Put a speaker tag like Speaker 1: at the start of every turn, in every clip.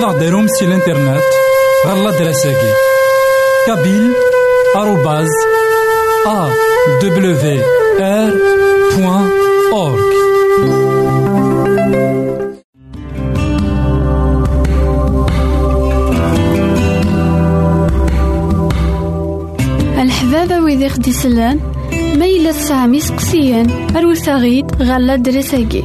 Speaker 1: ماذا غديرهم سي الانترنت غالا دراساكي كابيل آروباز أ دبليو آر بوان أورك
Speaker 2: الحبابة ويدي خدي سلان إلا تسعة سقسيان أروساغيد غالا دراساكي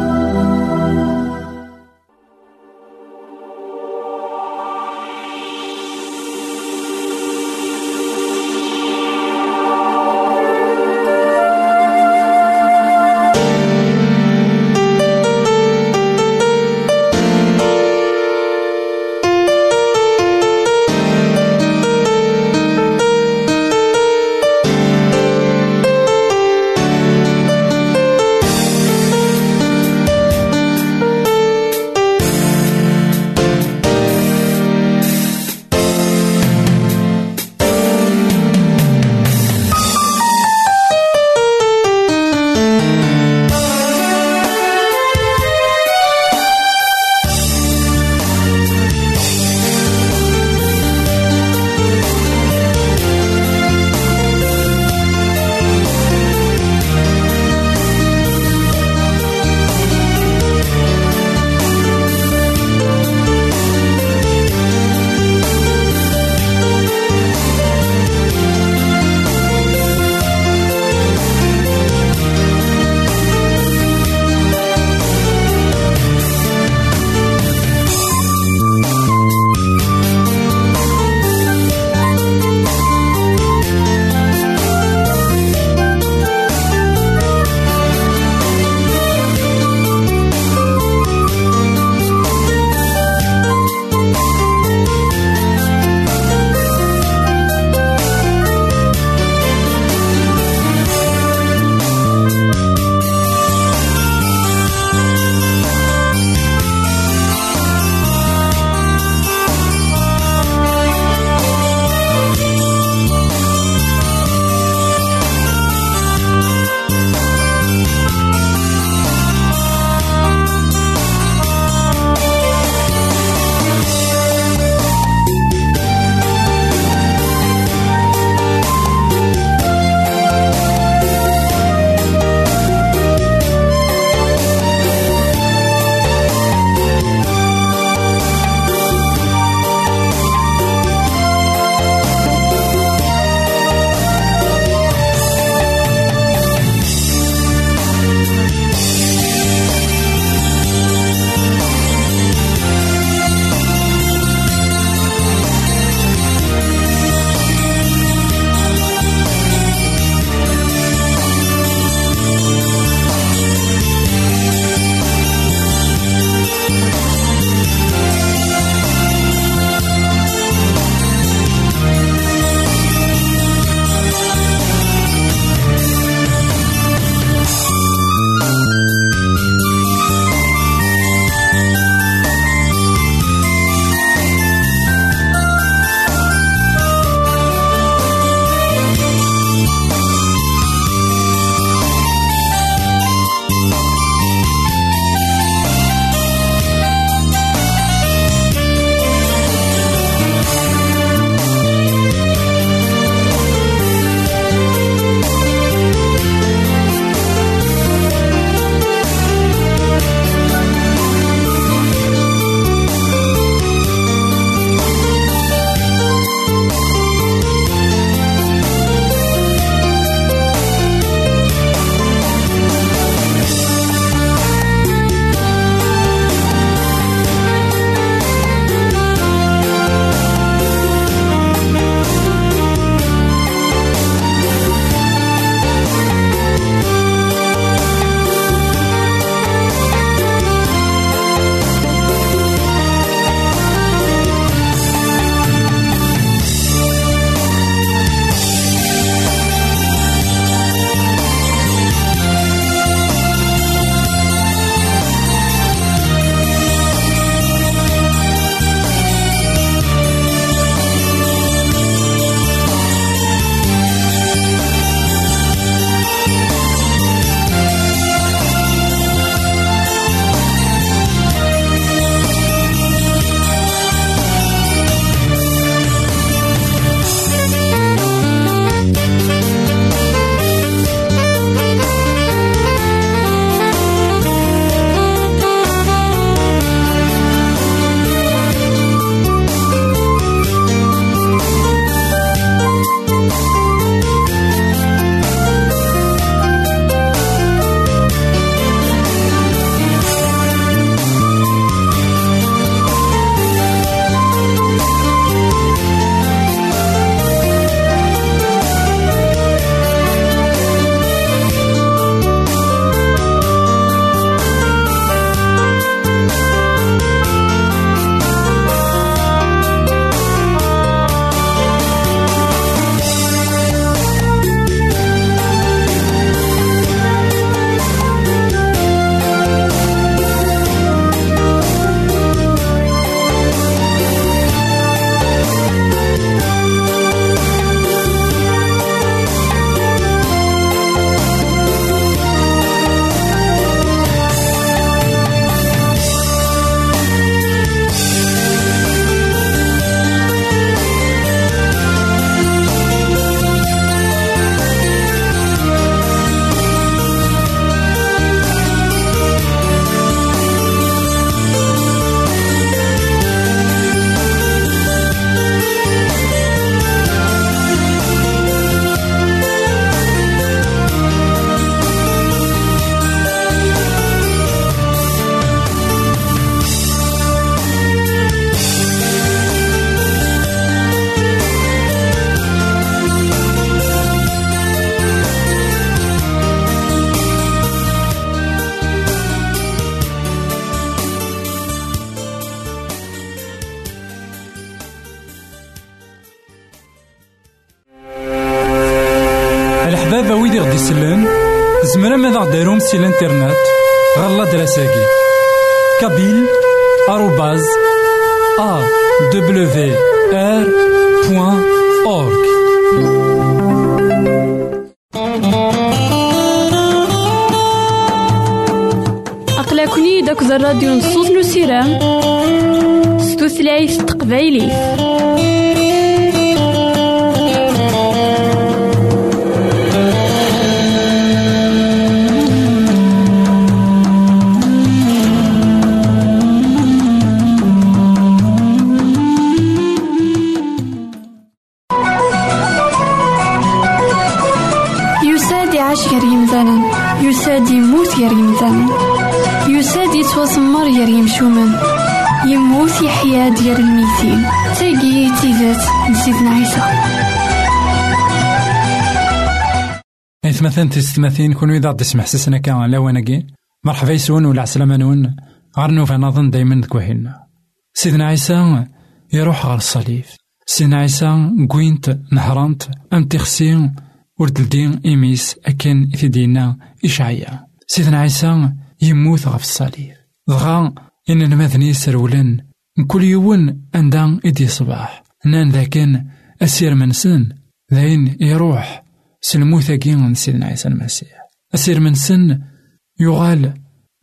Speaker 1: أورك
Speaker 3: أقلكني داك الراديو نصوص نسيرام ستوثلايف تقبايلي
Speaker 2: عيسى
Speaker 1: إث مثلا تستمثين كونوا إذا تسمح سسنا كان وناكي مرحبا يسون ولا عسلامة نون. غير نوفا نظن دايما كوهينا سيدنا عيسى يروح غير الصليب. سيدنا عيسى كوينت نهرانت أم تخسين وردلدين إيميس أكن إثدينا إشعيا. سيدنا عيسى يموت غف الصليب. دغا إن المذني سرولن كل يوم عندها إدي صباح. نان ذاكن أسير منسن ذاين يروح سلموثا كين سيدنا عيسى المسيح. أسير من سن يغال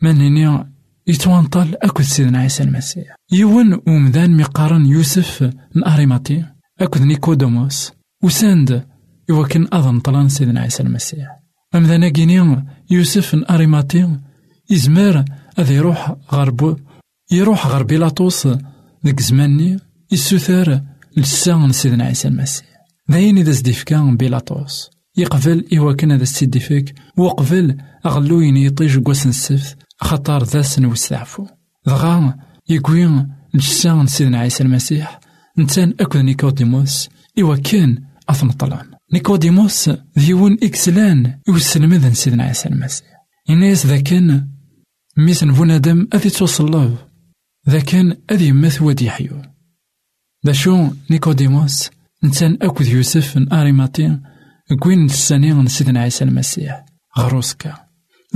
Speaker 1: من هنا يتوانطل أكد سيدنا عيسى المسيح. يون ومذان مقارن يوسف الأريماتي أكد نيكودوموس وساند كان أظن طلان سيدنا عيسى المسيح. أمذا كيني يوسف أريماتي. يزمر أذ يروح غرب يروح غير بيلاطوس. ذيك زماني. يسوثر لسان سيدنا عيسى المسيح. داين إذا سديفكا بيلاطوس. يقبل إوا كان هذا السيديفيك وقبل أغلوين يطيج قوس السفت خطر ذا سنو استعفو دغا يقوي لسان سيدنا عيسى المسيح. نتان أكد نيكوديموس. إوا كان أثن طلان نيكوديموس ديون إكسلان يوسلمذ سيدنا عيسى المسيح. إناس ذا كان ميسن بنادم أذي توصل ذا كان أذي يمث ودي حيو ذا شو نيكوديموس نتان أكد يوسف أريماتي كوين السنين سيدنا عيسى المسيح. غروسكا.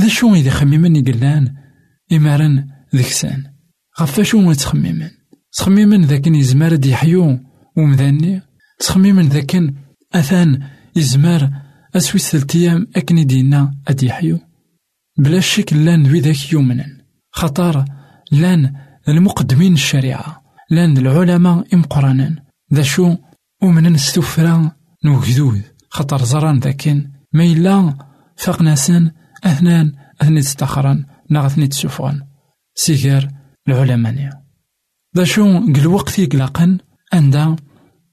Speaker 1: ذا شو إذا خميمن يقلان إمارن ذكسان. غفا شو تخميمن. تخميمن ذا كان يزمار دي حيو ومذاني. تخميمن ذا كان أثان يزمر أسويس ثلتيام أكني دينا أدي حيو بلا شك لأن ذاك يومنا خطار لأن المقدمين الشريعة. لأن العلماء إمقرانا. ذا شو ومن نستفرا نوكذوذ خطر زران ذاكن ما إلا فقناسن أثنان أثني تستخران ناغثني تسوفغن سيغير العلماء. ذا شو قل وقت يقلقن عندها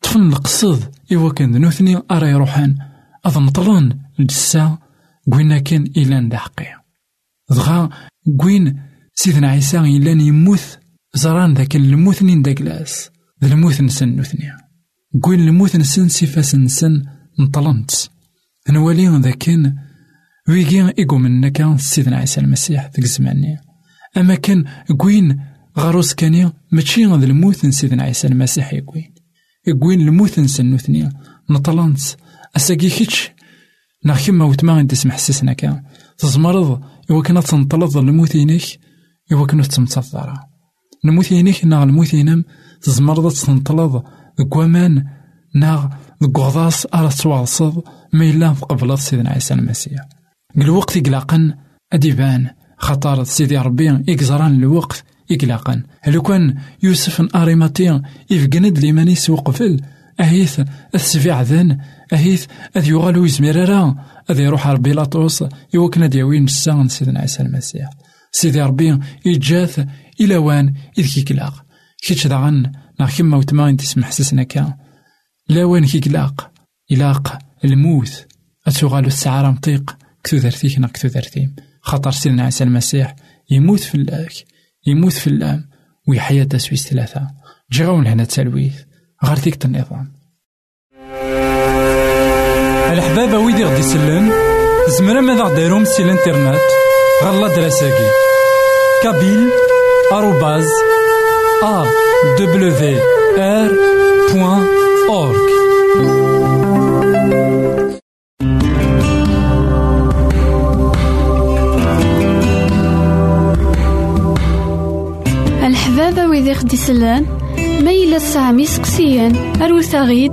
Speaker 1: طفن القصد. إوا كان نوثني أرا يروحان. أظن طلون لجسا قوينا كان إلان دا حقي دغا قوين سيدنا عيسى إلان يموت زران ذاك الموثنين دا كلاس ذا الموث نسن نوثني. قوين الموث نسن سيفاس نسن نطلنت نوالي ذا كان ويجي إيقو منا كان سيدنا عيسى المسيح ذاك الزماني. أما كان قوين غاروس كاني ماشي ذا الموت سيدنا عيسى المسيح يقوين. يقوين الموت نسن نوثني. نطلنت أساقي كيتش نا كيما وتما انت تسمح سسنا كا. تزمرض. إوا كنا تنطلض الموثينيك إوا الموثينيك نا الموثينم تزمرض تنطلض كوامان نا غضاص أرى توالصد ما إلا سيدنا عيسى المسيح. الوقت يقلقن أديبان خطر سيدي ربي إكزران الوقت إقلاقا. لو كان يوسف أريماتي يفقند ليمانيس وقفل أهيث السفيع ذن أهيث أذ يغالو يزمير أذ يروح على بيلاطوس يوكنا ديوين السان سيدنا عيسى المسيح. سيدي ربي يجاث إلى وان إذ كيكلاق كيتش داغن نا كيما وتما تسمح سسنا كا لا وين كيكلاق إلاق الموت أتوغالو السعارة مطيق. كتو ذرتيك نا كتو ذرتيم خاطر سيدنا عيسى المسيح. يموت في اللاك يموت في اللام ويحيا تسويس ثلاثة. جغون هنا تسلويث. غير ديك النظام الحبابة ويدي غدي يسلن زمرا ماذا غديرهم سي الانترنت غالا دراساكي كابيل arrobase awr.org الحبابة ويدي
Speaker 3: خدي سلان ميلا سامي سقسيان أروثا غيد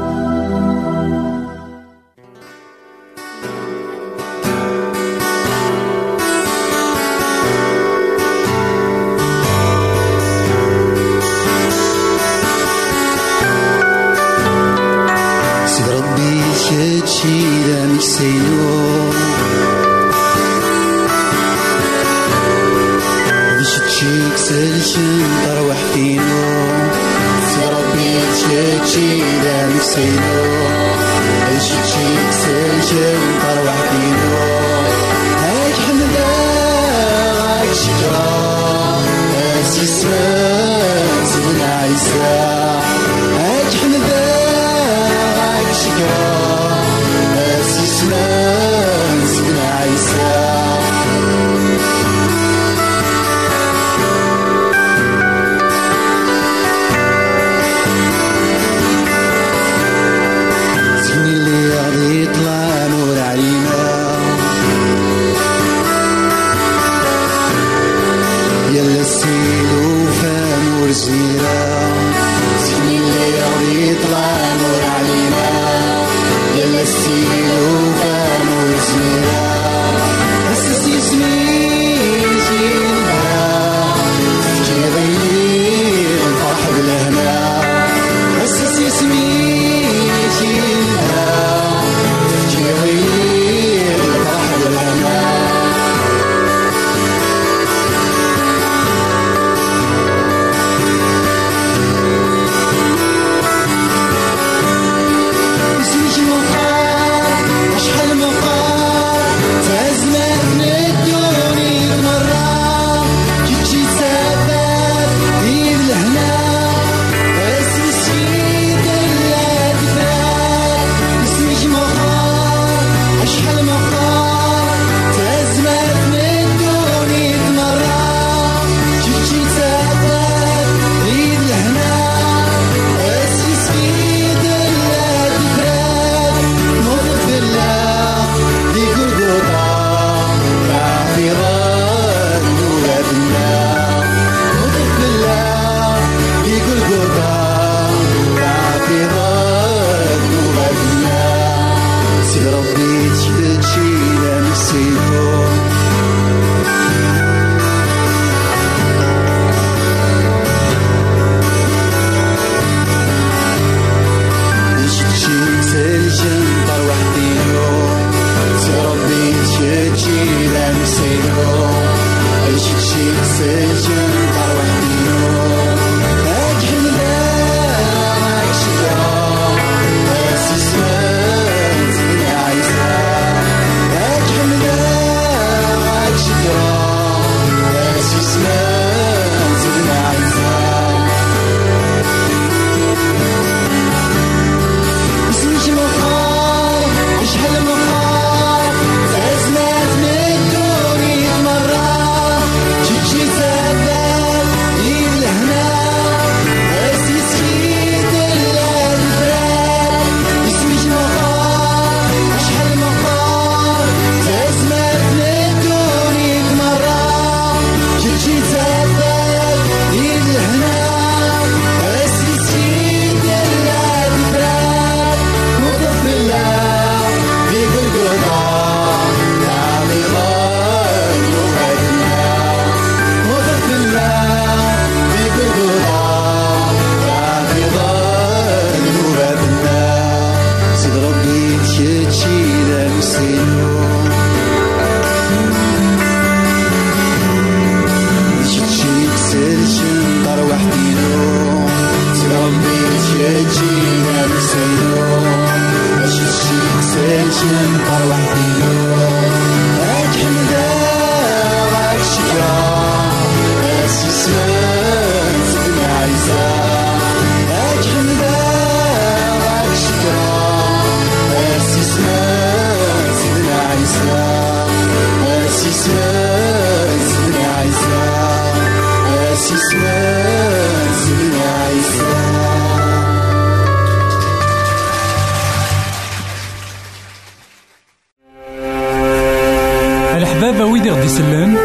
Speaker 1: يمسلن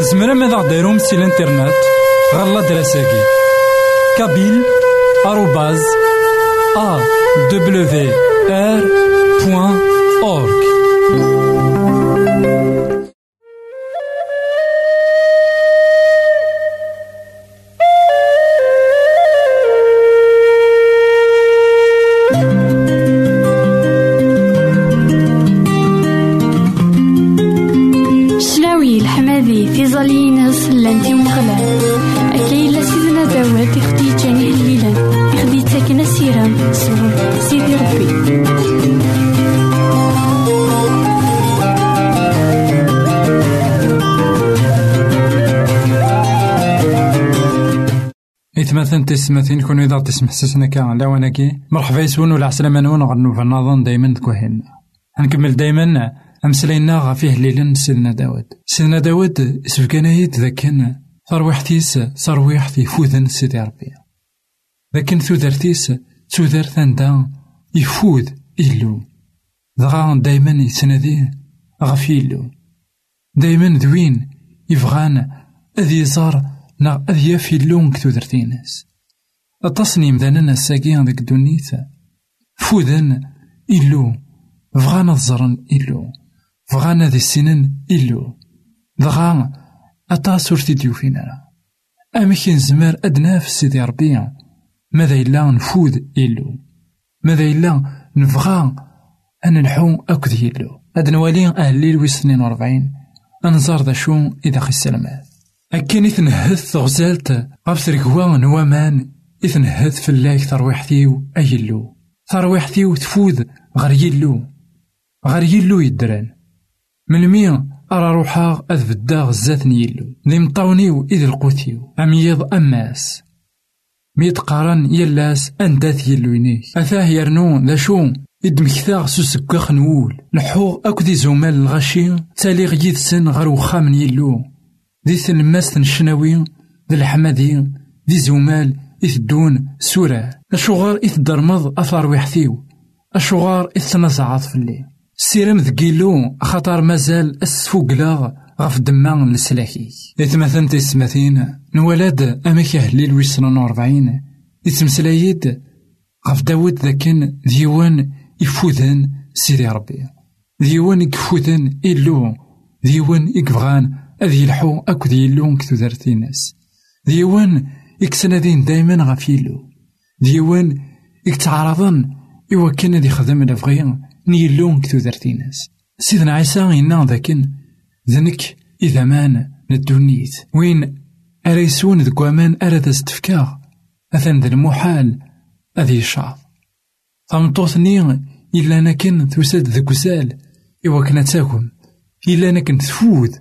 Speaker 1: زمرا ماذا غديرهم سي الانترنت غ l'adresse اكي. kabyle arobase AWR point org. إثماثن تسمثين كون إذا تسمح سسنا كان لا وناكي مرحبا يسون ولا عسلامة نون غنو فنظن دايما تكوهن نكمل دايما أمسلينا غفيه ليلا سيدنا داود. سيدنا داود سفكانايت ذاكن ثروحتيس ثرويحتي فوذن سيدي ربي ذاكن ثوذرتيس تودر ثاندا يفوذ إلو. دغا دايما يتنادي غف إلو دايما ذوين يفغان أذ يزار نا أذ يافي اللون كتودرتينس التصنيم ذانا الساقين ذاك الدنيت فوذن إلو فغانا الزرن إلو فغانا ذي السنن إلو دغا أتا سورتي ديوفينا أما كي زمار أدنا في سيدي ربي ماذا إلا نفوذ إلو ماذا إلا نبغى أن نحو أكد يلو هاد نوالي أهلي لويس 42 أنزار ذا شو إذا خي السلامات أكين إثنهث غزالت غف تركوا نوامان إثنهث في الله ترويحتيو أيلو. ترويحتيو تفوذ غير يلو غير يلو يدران. من مين أرى روحا أذ بدا غزات نيلو. ذي مطاونيو إذ القوتيو أميض أماس ميت قارن يلاس أندات يلوينيك أثاه يرنو ذا إدمكثاغ سوسكاخ نول لحوغ أكو دي زومال الغشي تالي غيث سن غير وخام يلو. دي تلماس الشناوي دي الحمادي دي زومال إثدون سورة. أشوغار إثدرمض أثار ويحثيو. أشوغار إثنزعاط فلي. سيرم ذكيلو خطر مازال أسفوقلاغ غف دمان لسلاكي إثمثن تسمثين نولاد أمك أهليل ويسنون وربعين إتمسلايد غف داود ذاكن ديوان يفوذن سيدي ربي. ديوان يكفوذن إلو ديوان أذ يلحو أكد يلو كتو دارتي ناس ديوان يكسنادين دايما غف يلو ديوان يكتعرضن إوا كان ذي خدم لفغيان نيلو كتو دارتي ناس سيدنا عيسى إنا ذاكن ذنك إذا مان ندونيت وين أريسون ذكو أمان أراد استفكاغ أثن ذا المحال أذي الشعب تمطوثني إلا أنا كن توساد ذاك وسال إوا كنا تاكم إلا أنا كنت تفوذ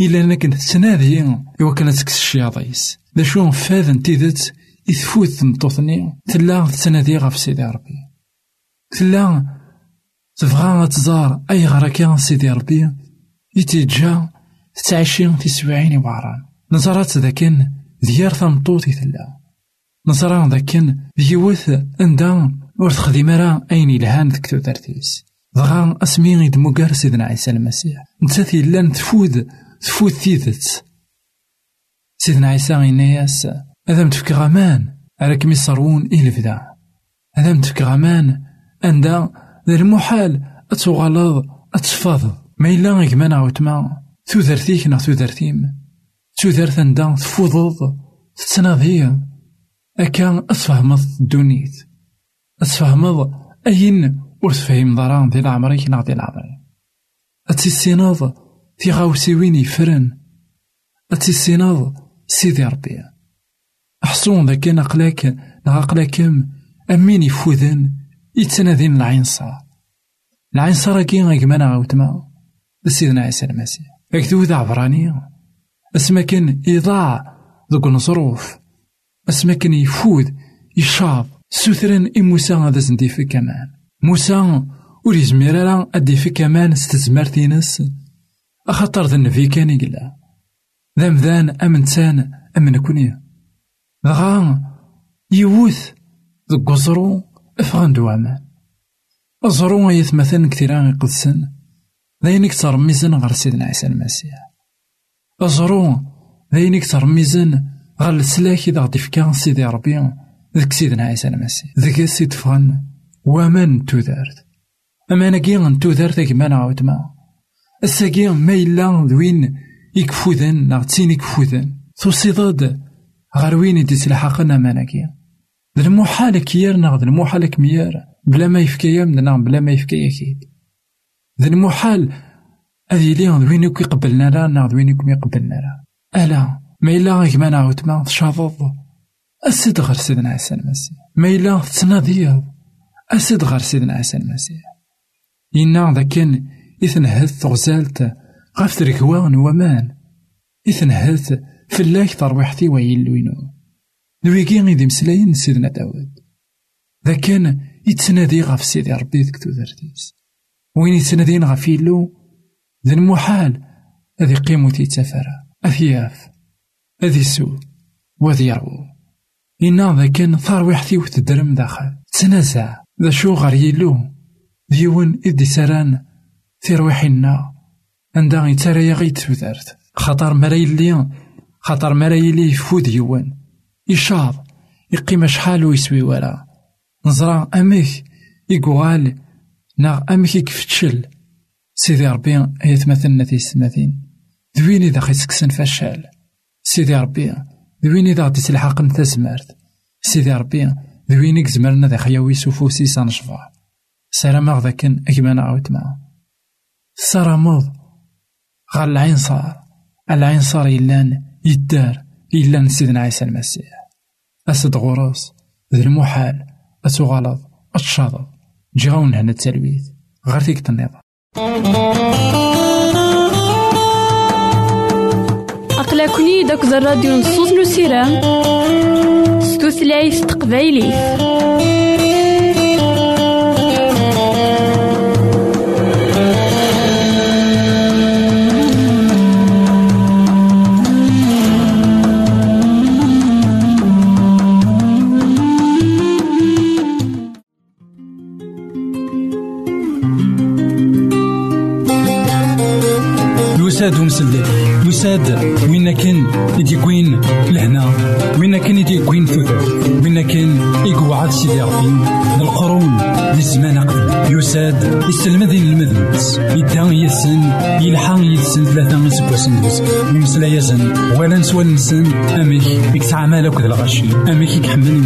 Speaker 1: إلا أنا كنت تنادي إوا كانت تكس الشياطيس ذا شو فاذن تيدت إثفوذ تمطوثني تلا تنادي غف سيدي ربي تلا تبغى تزار أي غركة سيدي ربي يتجا تتعشي في سبعين وعران نزرات ذاكن ديار ثمطوطي تلا نزرا ذاكن ديوث اندا ور تخدم راه اين يلهان ذك تودرتيس دغا اسمي غيد موكار سيدنا عيسى المسيح نتا لأن تفوذ تفوذ تيدت سيدنا عيسى غيناياس هذا متفك غامان راك ميصرون إلى بدا هذا متفك غامان أندا ذا المحال أتغلظ أتفاض ما إلا غيك ما نعاوتما تودرتيك نا تودرتيم تودرت أندا تفوضض تتناضي أكا أتفهمض الدونيت أتفهمض أين ور ضران ديال عمريك نا ديال عمري أتيسيناض في غاوسيوين يفرن. أتيسيناض سيدي ربي. أحسون ذاك نقلاك نعقلاكم أمين يفوذن يتنادين العنصر. العنصر كي غيكمانا غاوتما سيدنا عيسى المسيح. أكتو ذا عبراني. اسما كان إضاع ذوك نصروف اسما كان يفوذ يشاب سوثرن إي موسى غادا زندي في كمان. موسى ور راه أدي في كمان ستزمر تينس أخطر ذا النبي كان يقلا ذا مذان أمن تان أمن كوني. دغا يوث ذوك وزرو أفغان دوامان أزرو يثمثن كثيرا يقدسن ذاين كتر ميزان غير سيدنا عيسى المسيح. أزرو ذاين كتر ميزان غال السلاك إذا غدي فكا سيدي ربي. ذاك سيدنا عيسى المسيح. ذاك سيد فان ومن تودارت أما أنا كي غنتودارت كيما نعاود ما الساكي ما إلا ذوين يكفوذن ناغ تسين يكفوذن توصيداد غير وين يدي تلحقنا ماناكي ذا المحال كيار ناغ ذا المحال كميار بلا ما يفكيا منا بلا ما يفكيا كيد ذا المحال هذه لي وين يكون يقبلنا لا ناغ وين يكون يقبلنا لا ألا ما إلا غيك ما نعاود ما تشافض أسد غير سيدنا عيسى المسيح ما إلا تناضيض أسد غير سيدنا عيسى المسيح إنا ذا إثنهث غزالت غاف تركوان ومان. إثنهث فلاك ترويحتي ويلوينو نويكي غيدي مسلاين سيدنا داود. ذا كان يتسنادي غاف سيدي ربي ذك تودرتيس وين يتسنادين غاف يلو ذا المحال هذي قيمو تيتسافر أثياف هذي سو وذي يرو. إنا ذا كان ثرويحتي وتدرم داخل. تنازع ذا شو غير يلو. ديون إدي سران في روحنا عندها يتاريا غي تودرت خاطر مرا يلي خاطر مرا يلي يفود يوان. يشاض. يقيم شحال ويسوي ورا. نزرا أميك. يقوال. نا أميك يكفتشل سيدي ربي يتمثلنا في السماثين دويني ذا خي سكسن فشال سيدي ربي دويني ذا غدي تلحقن سيدي ربي دويني كزمرنا ذا خياوي سوفوسي سانشفا سلام ذاكن أكما نعاود معاه سرمض صار العين صار إلان يدار إلان سيدنا عيسى المسيح. أسد غروس ذي المحال أتغلظ أتشاض جاون هنا التلويث. غير فيك النظام
Speaker 3: أقلكني داك الراديو نصوص نسيران ستوثلايف تقبايليه
Speaker 1: يساد وين كان يديكوين لهنا؟ وين كان يديكوين ثوثر وين كان يقعد سيدي ربي القرون للزمان قبل. يساد يستلمذين المذنبس يدان يسن يلحق يسن ثلاثة سكواسن دوز يمسلا يزن ولا نسوى نسن. أميك يكسع مالك ذا الغشي أميك يكحمل